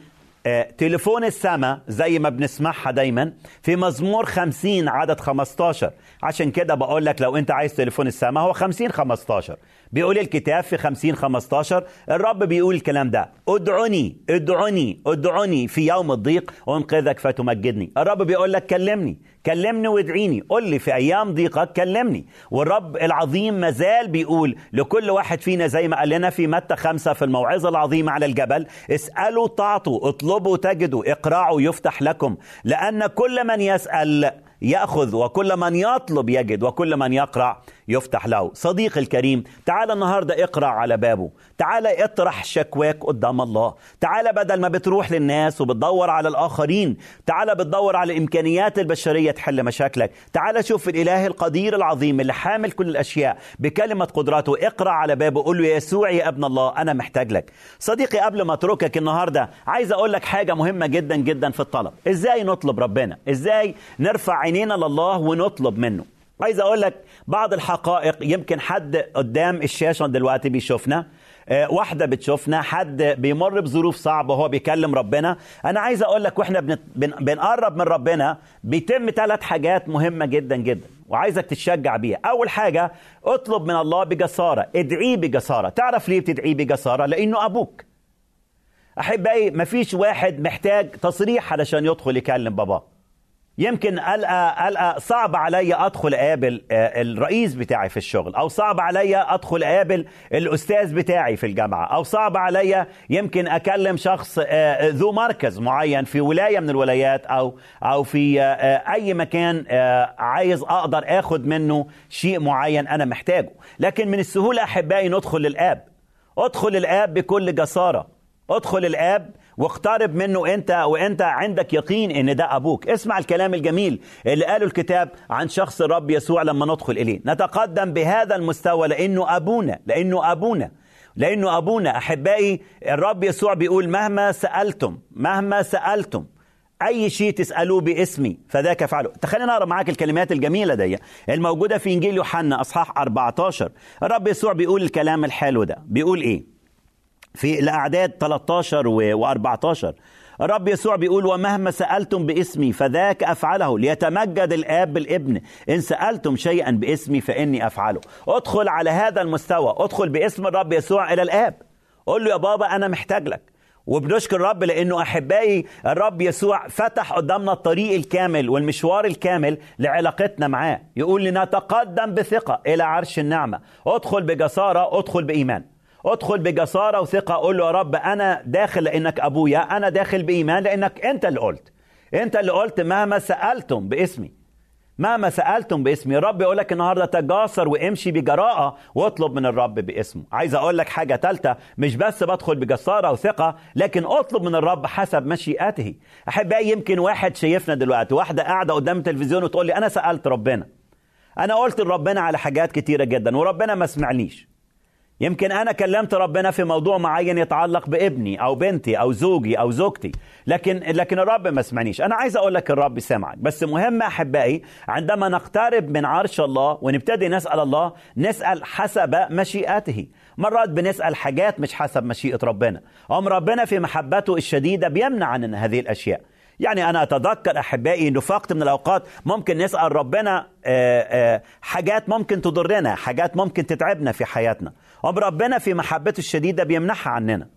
تليفون السماء زي ما بنسمعها دايما في مزمور 50 عدد 15 عشان كده بقول لك لو انت عايز تليفون السماء هو 50 15 بيقول الكتاب في 50 15 الرب بيقول الكلام ده ادعوني ادعوني ادعوني في يوم الضيق وانقذك فتمجدني. الرب بيقول لك كلمني كلمني وادعيني قل لي في أيام ضيقك كلمني. والرب العظيم مازال بيقول لكل واحد فينا زي ما قال لنا في متى خمسة في الموعظة العظيمة على الجبل اسألوا تعطوا اطلبوا تجدوا اقرعوا يفتح لكم. لأن كل من يسأل يأخذ وكل من يطلب يجد وكل من يقرع. يفتح له. صديقي الكريم تعال النهارده اقرع على بابه. تعال اطرح شكواك قدام الله. تعال بدل ما بتروح للناس وبتدور على الآخرين تعال بتدور على الإمكانيات البشرية تحل مشاكلك. تعال شوف الإله القدير العظيم اللي حامل كل الأشياء بكلمة قدراته. اقرع على بابه قول له يسوع يا ابن الله أنا محتاج لك. صديقي قبل ما اتركك النهارده عايز أقول لك حاجة مهمة جدا جدا في الطلب. إزاي نطلب ربنا؟ إزاي نرفع عينينا لله ونطلب منه؟ عايز أقول لك بعض الحقائق يمكن حد قدام الشاشة دلوقتي بيشوفنا. آه، واحدة بتشوفنا حد بيمر بظروف صعبة وهو بيكلم ربنا. أنا عايز أقول لك وإحنا بن... بن... بنقرب من ربنا بيتم ثلاث حاجات مهمة جدا جدا وعايزك تتشجع بيها. أول حاجة اطلب من الله بجسارة. ادعيه بجسارة. تعرف ليه بتدعيه بجسارة؟ لأنه أبوك. أحبائي مفيش واحد محتاج تصريح علشان يدخل يكلم باباه يمكن ألقى ألقى صعب عليا أدخل أقابل آه، الرئيس بتاعي في الشغل أو صعب عليا أدخل أقابل الأستاذ بتاعي في الجامعة أو صعب عليا يمكن أكلم شخص آه، ذو مركز معين في ولاية من الولايات أو أو في آه، أي مكان عايز أقدر أخد منه شيء معين أنا محتاجه. لكن من السهولة أحبائي ندخل للآب. أدخل الآب بكل جسارة. أدخل الآب واقترب منه انت وانت عندك يقين ان ده أبوك. اسمع الكلام الجميل اللي قاله الكتاب عن شخص الرب يسوع لما ندخل إليه. نتقدم بهذا المستوى لأنه أبونا لأنه أبونا لأنه أبونا. أحبائي الرب يسوع بيقول مهما سألتم مهما سألتم أي شيء تسألوه باسمي فذاك افعله تخلينا أقرأ معاك الكلمات الجميلة دي الموجودة في إنجيل يوحنا أصحاح 14 الرب يسوع بيقول الكلام الحلو ده. بيقول إيه؟ في الأعداد 13 و14 الرب يسوع بيقول ومهما سألتم باسمي فذاك أفعله ليتمجد الآب بالابن. إن سألتم شيئا باسمي فإني أفعله. ادخل على هذا المستوى. ادخل باسم الرب يسوع إلى الآب. قول له يا بابا أنا محتاج لك. وبنشكر الرب لأنه أحبائي الرب يسوع فتح قدامنا الطريق الكامل والمشوار الكامل لعلاقتنا معاه. يقول لنتقدم بثقة إلى عرش النعمة. ادخل بجسارة ادخل بإيمان. ادخل بجسارة وثقة قول له يا رب أنا داخل لإنك أبويا أنا داخل بإيمان لإنك أنت اللي قلت. أنت اللي قلت مهما سألتم باسمي. مهما سألتم باسمي. الرب يقول لك النهارده تجاسر وامشي بجراءة واطلب من الرب باسمه. عايز أقول لك حاجة ثالثه مش بس بدخل بجسارة وثقة لكن اطلب من الرب حسب مشيئته. احبائي يمكن واحد شايفنا دلوقتي واحدة قاعدة قدام التلفزيون وتقول لي أنا سألت ربنا. أنا قلت لربنا على حاجات كتيرة جدا وربنا ما سمعنيش. يمكن أنا كلمت ربنا في موضوع معين يتعلق بابني أو بنتي أو زوجي أو زوجتي. لكن لكن الرب ما سمعنيش. أنا عايز أقول لك الرب سمعك. بس مهم أحبائي عندما نقترب من عرش الله ونبتدي نسأل الله نسأل حسب مشيئته. مرات بنسأل حاجات مش حسب مشيئة ربنا. أم ربنا في محبته الشديدة بيمنع عننا هذه الأشياء. يعني أنا أتذكر أحبائي أنه في من الأوقات ممكن نسأل ربنا آآ آآ حاجات ممكن تضرنا حاجات ممكن تتعبنا في حياتنا. أم ربنا في محبته الشديدة بيمنحها عننا.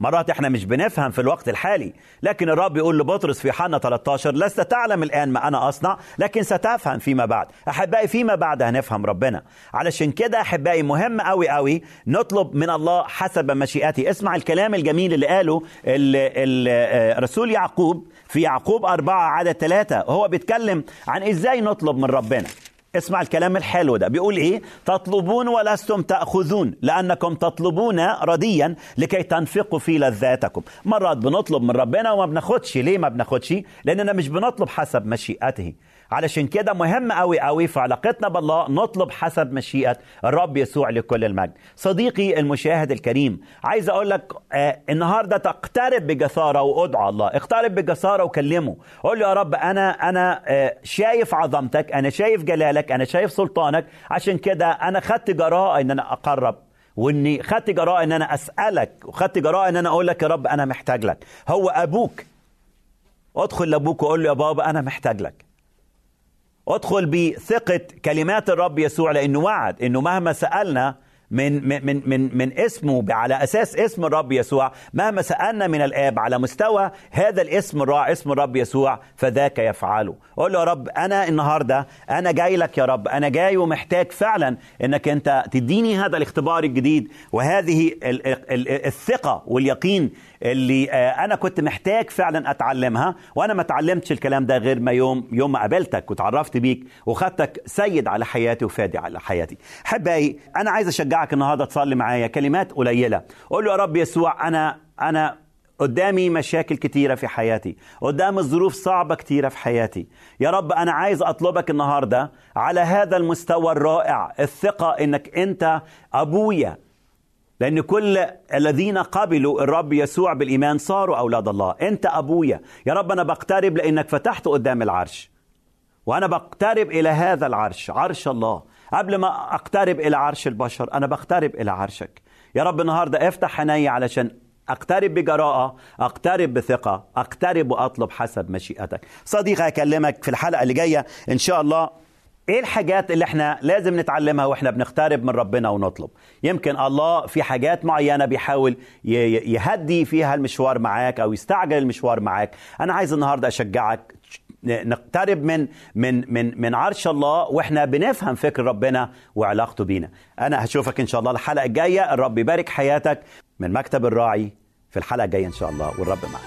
مرات إحنا مش بنفهم في الوقت الحالي لكن الرب يقول لبطرس في حنا 13 لست تعلم الآن ما أنا أصنع لكن ستفهم فيما بعد. أحبائي فيما بعد هنفهم ربنا. علشان كده أحبائي مهم قوي قوي نطلب من الله حسب مشيئته اسمع الكلام الجميل اللي قاله الرسول يعقوب في يعقوب أربعة عدد ثلاثة. هو بيتكلم عن إزاي نطلب من ربنا. اسمع الكلام الحلو ده. بيقول إيه؟ تطلبون ولستم تأخذون لأنكم تطلبون رديا لكي تنفقوا في لذاتكم. مرات بنطلب من ربنا وما بناخدش. ليه ما بناخدش؟ لأننا مش بنطلب حسب مشيئته. علشان كده مهم قوي قوي في علاقتنا بالله نطلب حسب مشيئة الرب يسوع لكل المجد. صديقي المشاهد الكريم عايز أقول لك آه النهاردة تقترب بجسارة وأدعى الله. اقترب بجسارة وكلمه. قول له يا رب أنا أنا آه شايف عظمتك أنا شايف جلالك أنا شايف سلطانك. عشان كده أنا خدت جراءة إن أنا أقرب. وإني خدت جراء إن أنا أسألك وخدت جراء إن أنا أقول لك يا رب أنا محتاج لك. هو أبوك. ادخل لأبوك وقول له يا بابا أنا محتاج لك. ادخل بثقة كلمات الرب يسوع لأنه وعد أنه مهما سألنا من من من من, اسمه على أساس اسم الرب يسوع مهما سألنا من الآب على مستوى هذا الاسم الرائع اسم الرب يسوع فذاك يفعله. قول له يا رب أنا النهارده أنا جاي لك يا رب أنا جاي ومحتاج فعلا إنك أنت تديني هذا الاختبار الجديد وهذه ال- ال- الثقة واليقين اللي آه، أنا كنت محتاج فعلا أتعلمها وأنا ما اتعلمتش الكلام ده غير ما يوم يوم ما قابلتك وتعرفت بيك وخدتك سيد على حياتي وفادي على حياتي. احبائي أنا عايز أشجعك النهارده تصلي معايا كلمات قليلة. قول له يا رب يسوع أنا أنا قدامي مشاكل كتيرة في حياتي قدامي ظروف صعبة كتيرة في حياتي. يا رب أنا عايز أطلبك النهاردة على هذا المستوى الرائع الثقة إنك أنت أبويا لأن كل الذين قبلوا الرب يسوع بالإيمان صاروا أولاد الله. أنت أبويا. يا رب أنا بقترب لأنك فتحت قدام العرش. وأنا بقترب إلى هذا العرش عرش الله. قبل ما أقترب إلى عرش البشر أنا بقترب إلى عرشك. يا رب النهاردة افتح عيني علشان أقترب بجراءة أقترب بثقة أقترب وأطلب حسب مشيئتك. صديقي أكلمك في الحلقة اللي جاية إن شاء الله إيه الحاجات اللي إحنا لازم نتعلمها وإحنا بنقترب من ربنا ونطلب؟ يمكن الله في حاجات معينة بيحاول يهدي فيها المشوار معاك أو يستعجل المشوار معاك. أنا عايز النهارده أشجعك نقترب من من من من عرش الله وإحنا بنفهم فكر ربنا وعلاقته بينا. أنا هشوفك إن شاء الله الحلقة الجاية. الرب يبارك حياتك من مكتب الراعي في الحلقة الجاية إن شاء الله والرب معك.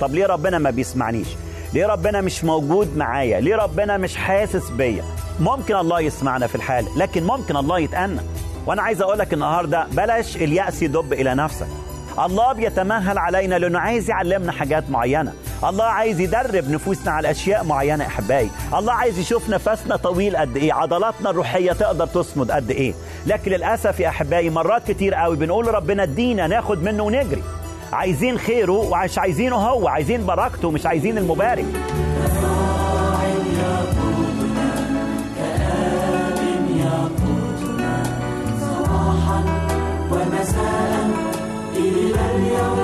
طب ليه ربنا ما بيسمعنيش؟ ليه ربنا مش موجود معايا؟ ليه ربنا مش حاسس بيا؟ ممكن الله يسمعنا في الحال لكن ممكن الله يتأنى. وأنا عايز اقولك النهارده بلاش اليأس يدب إلى نفسك. الله بيتمهل علينا لأنه عايز يعلمنا حاجات معينة. الله عايز يدرب نفوسنا على أشياء معينة أحبائي. الله عايز يشوف نفسنا طويل قد إيه عضلاتنا الروحية تقدر تصمد قد إيه. لكن للأسف يا أحبائي مرات كتير قوي بنقول لربنا ادينا ناخد منه ونجري. عايزين خيره ومش عايزينه هو عايزين بركته مش عايزين المبارك. ومساء إلى اليوم.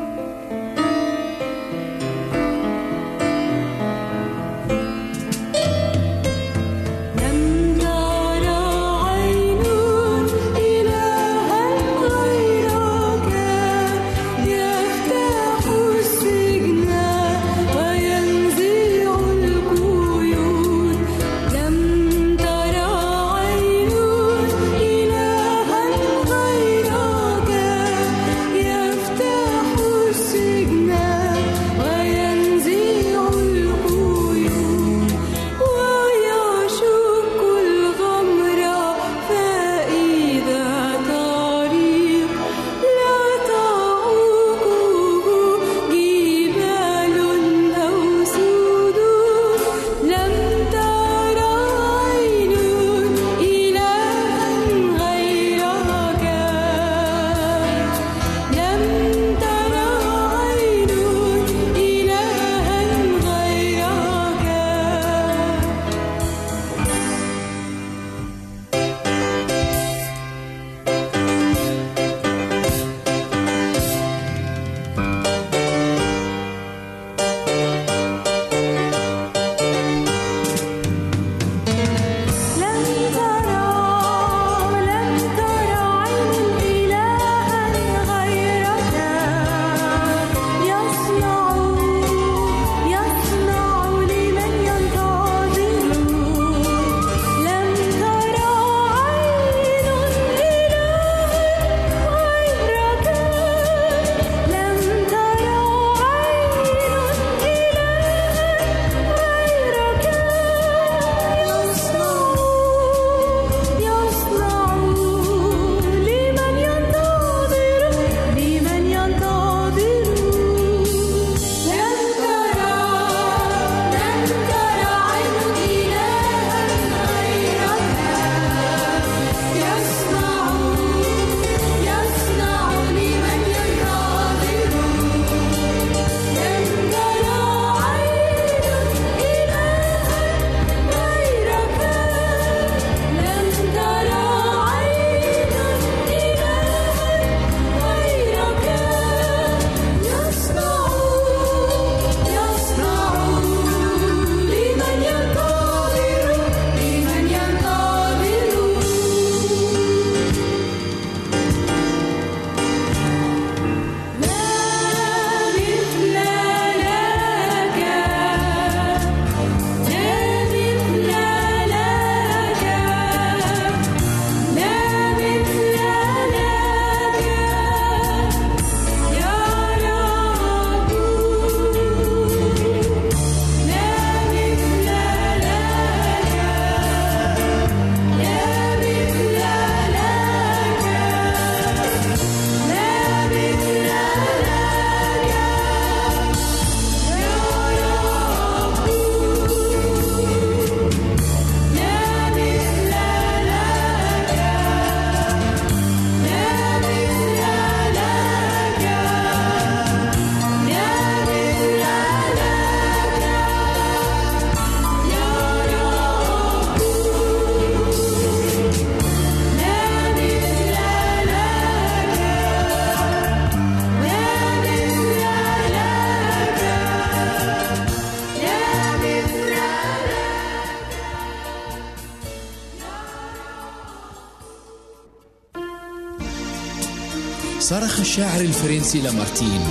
الشاعر الفرنسي لامارتين.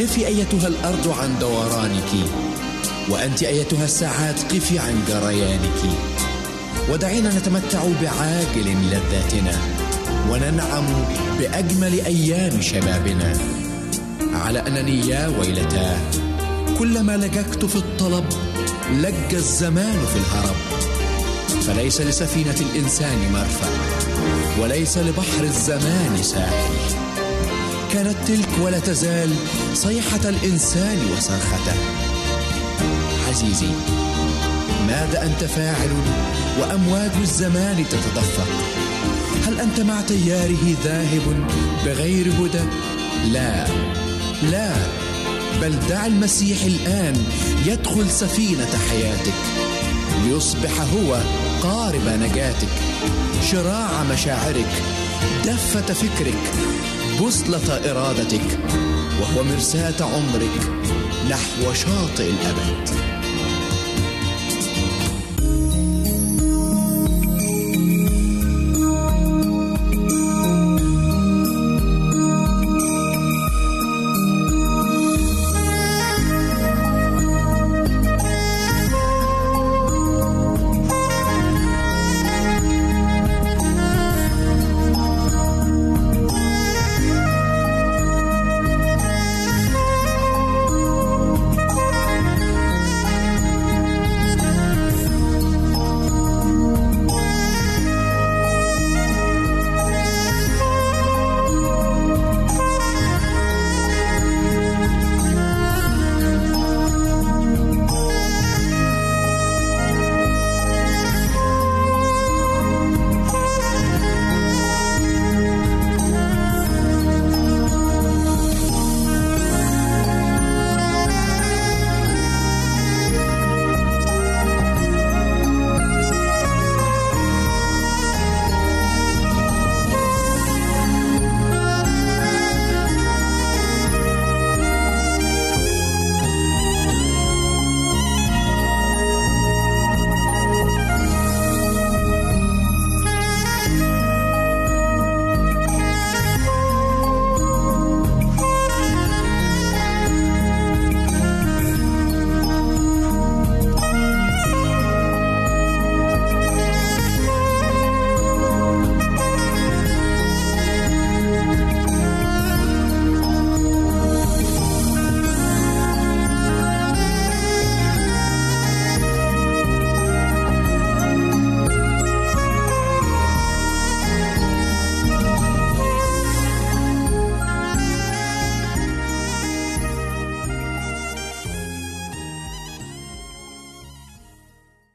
قفي أيتها الأرض عن دورانك وأنت أيتها الساعات قفي عن جريانك. ودعينا نتمتع بعاجل لذاتنا وننعم بأجمل أيام شبابنا. على أنني يا ويلتاه كلما لججت في الطلب لج الزمان في الهرب. فليس لسفينة الإنسان مرفأ وليس لبحر الزمان ساحل. كانت تلك ولا تزال صيحة الإنسان وصرخته. عزيزي ماذا أنت فاعل وأمواج الزمان تتدفق؟ هل أنت مع تياره ذاهب بغير هدى؟ لا لا بل دع المسيح الآن يدخل سفينة حياتك. ليصبح هو قارب نجاتك. شراع مشاعرك دفة فكرك. بوصلة إرادتك وهو مرساة عمرك نحو شاطئ الأبد.